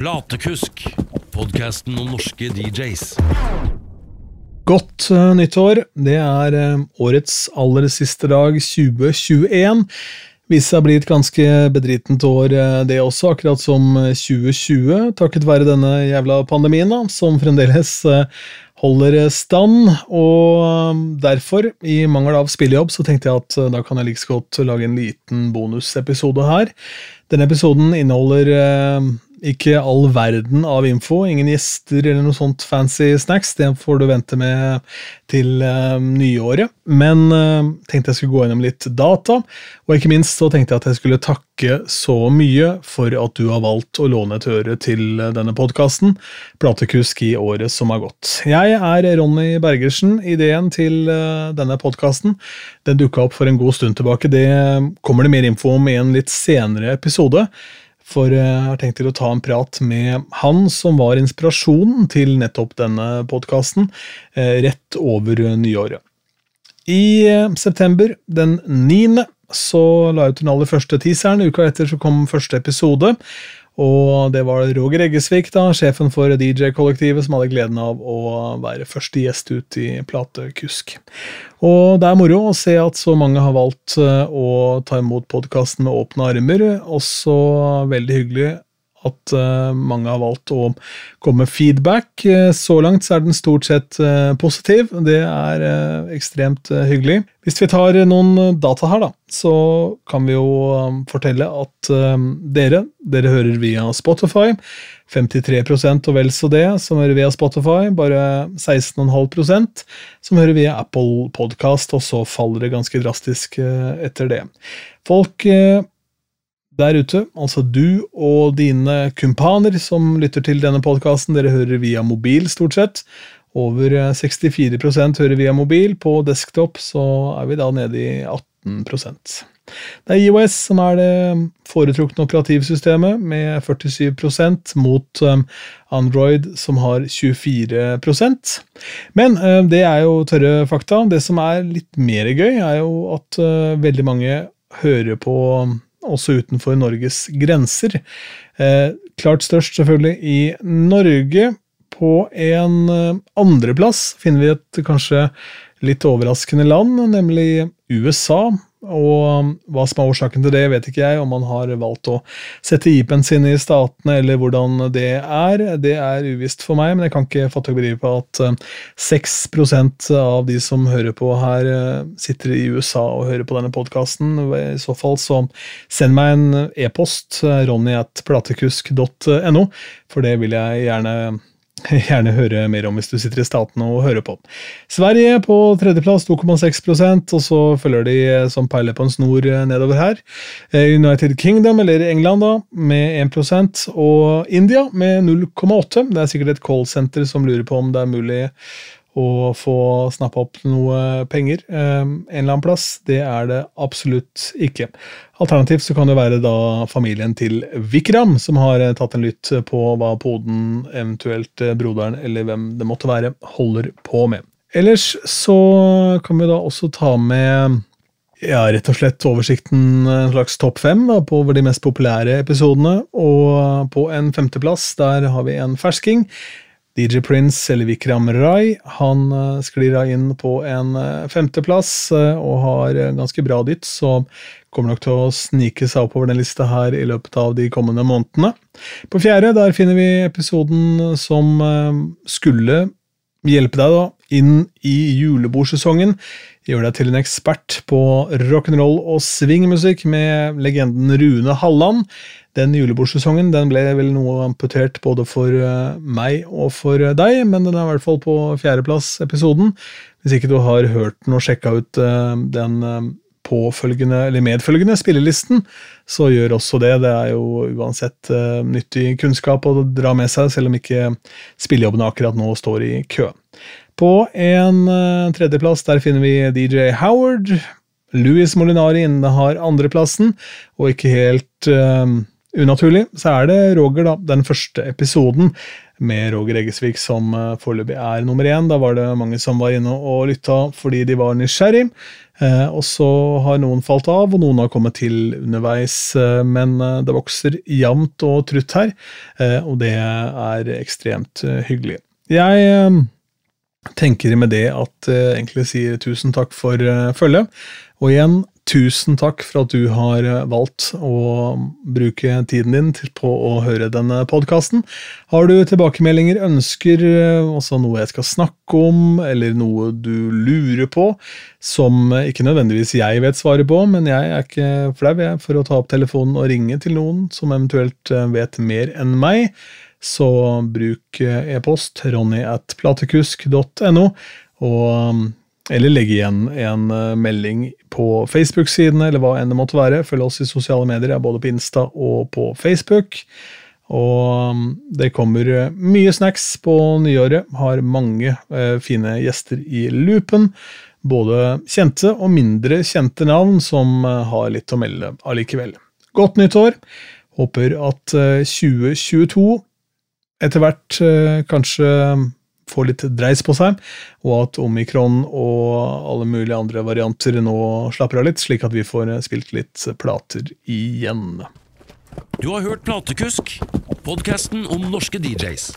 Platekusk, podkasten om norske DJs. Godt uh, nyttår. Det er uh, årets aller siste dag, 2021. Viser seg å bli et ganske bedritent år, uh, det også, akkurat som 2020, takket være denne jævla pandemien, da, som fremdeles holder stand. Og derfor, i mangel av spillejobb, så tenkte jeg at da kan jeg like godt lage en liten bonusepisode her. Denne episoden inneholder ikke all verden av info. Ingen gjester eller noe sånt fancy snacks. Det får du vente med til uh, nyåret. Men uh, tenkte jeg skulle gå gjennom litt data, og ikke minst så tenkte jeg at jeg skulle takke så mye for at du har valgt å låne et øre til uh, denne podkasten, Platekusk i året som har gått. Jeg er Ronny Bergersen. Ideen til denne podkasten den dukka opp for en god stund tilbake. Det kommer det mer info om i en litt senere episode. For jeg har tenkt til å ta en prat med han som var inspirasjonen til nettopp denne podkasten, eh, rett over nyåret. I eh, september, den 9., så la jeg ut den aller første teaseren. Uka etter så kom første episode. Og det var Roger Eggesvik, da, sjefen for DJ-kollektivet, som hadde gleden av å være første gjest ut i Platekusk. Og det er moro å se at så mange har valgt eh, å ta imot podkasten med åpne armer. Også veldig hyggelig at uh, mange har valgt å komme med feedback. Uh, så langt så er den stort sett uh, positiv. Det er ekstremt hyggelig. Hvis vi tar noen data her, da, så kan vi jo fortelle at dere, dere hører via Spotify. 53 og vel så det som hører via Spotify, bare 16,5% som hører via Apple Podcast, og så faller det ganske drastisk etter det. Folk der ute, altså du og dine kumpaner som lytter til denne podkasten, dere hører via mobil, stort sett. Over 64% hører via mobil. På desktop så er vi da nede i 18 Det er IOS som er det foretrukne operativsystemet, med 47% mot um, Android, som har 24% Men um, det er jo tørre fakta. Det som er litt mer gøy, er jo at veldig mange hører på også utenfor Norges grenser. Eh, klart størst selvfølgelig i Norge. På en eh, andreplass finner vi et kanskje litt overraskende land, nemlig USA. Og um, hva som er årsaken til det, vet ikke jeg. Om man har valgt å sette IP-en sin i statene, eller hvordan det er. Det er uvisst for meg, men jeg kan ikke fatte og begripe at 6 um, av de som hører på her, uh, sitter i USA og hører på denne podkasten. I så fall så send meg en e-post, uh, ronny.platekusk.no, for det vil jeg gjerne gjerne høre mer om hvis du sitter i statene og hører på. Sverige på tredjeplass, 2,6% og så følger de som peiler på en snor nedover her. Eh, United Kingdom, eller England, da, med 1% og India med 0,8 Det er sikkert et callsenter som lurer på om det er mulig å få snappa opp noe penger um, en eller annen plass. Det er det absolutt ikke. Alternativt så kan det være da familien til Vikram som har eh, tatt en lytt på hva poden, eventuelt eh, broderen eller hvem det måtte være, holder på med. Ellers så kan vi da også ta med ja, rett og slett oversikten, en slags topp fem da, på de mest populære episodene. Og på en femteplass der har vi en fersking. DJ Prince, eller Vikram Rai, han uh, sklir da inn på en uh, femteplass uh, og har ganske bra dytt, så kommer nok til å snike seg oppover den lista her i løpet av de kommende månedene. På fjerde der finner vi episoden som skulle hjelpe deg da inn i julebordsesongen. Gjør deg til en ekspert på rock'n'roll og swingmusikk med legenden Rune Halland. Den julebordsesongen den ble vel noe amputert både for eh, meg og for eh, deg, men den er i hvert fall på fjerdeplass-episoden. Hvis ikke du har hørt den og sjekka ut eh, den påfølgende, eller medfølgende spillelisten, så gjør også det. Det er jo uansett nyttig kunnskap å dra med seg, selv om ikke spillejobbene akkurat nå står i kø. På en tredjeplass der finner vi DJ Howard. Louis Molinari innehar andreplassen, og ikke helt unaturlig, så er det Roger, da, den første episoden med Roger Eggesvik som uh, foreløpig er nummer én. Da var det mange som var inne og lytta fordi de var nysgjerrig. Uh, og så har noen falt av, og noen har kommet til underveis. Uh, men det vokser jevnt og trutt her, og det er ekstremt hyggelig. Jeg tenker med det at jeg egentlig sier tusen takk for følget. Og igjen, Tusen takk for at du har eh, valgt å bruke tiden din på å høre denne podkasten. Har du tilbakemeldinger, ønsker, også eh, noe jeg skal snakke om, eller noe du lurer på, som ikke nødvendigvis jeg vet svaret på, men jeg er ikke flau for å ta opp telefonen og ringe til noen som eventuelt eh, vet mer enn meg, så bruk e-post ronny at platekusk.no. Eller legge igjen en eh, melding på Facebook-sidene, eller hva enn det måtte være. Følg oss i sosiale medier, både på Insta og på Facebook. Og mm, det kommer eh, mye snacks på nyåret. Har mange eh, fine gjester i loopen. Både kjente og mindre kjente navn som eh, har litt å melde allikevel. Godt nytt år. Håper at 2022 etter hvert eh, kanskje får litt dreis på seg, og at omikron og alle mulige andre varianter nå slapper av litt, slik at vi får spilt litt plater igjen. Du har hørt Platekusk, podkasten om norske DJs.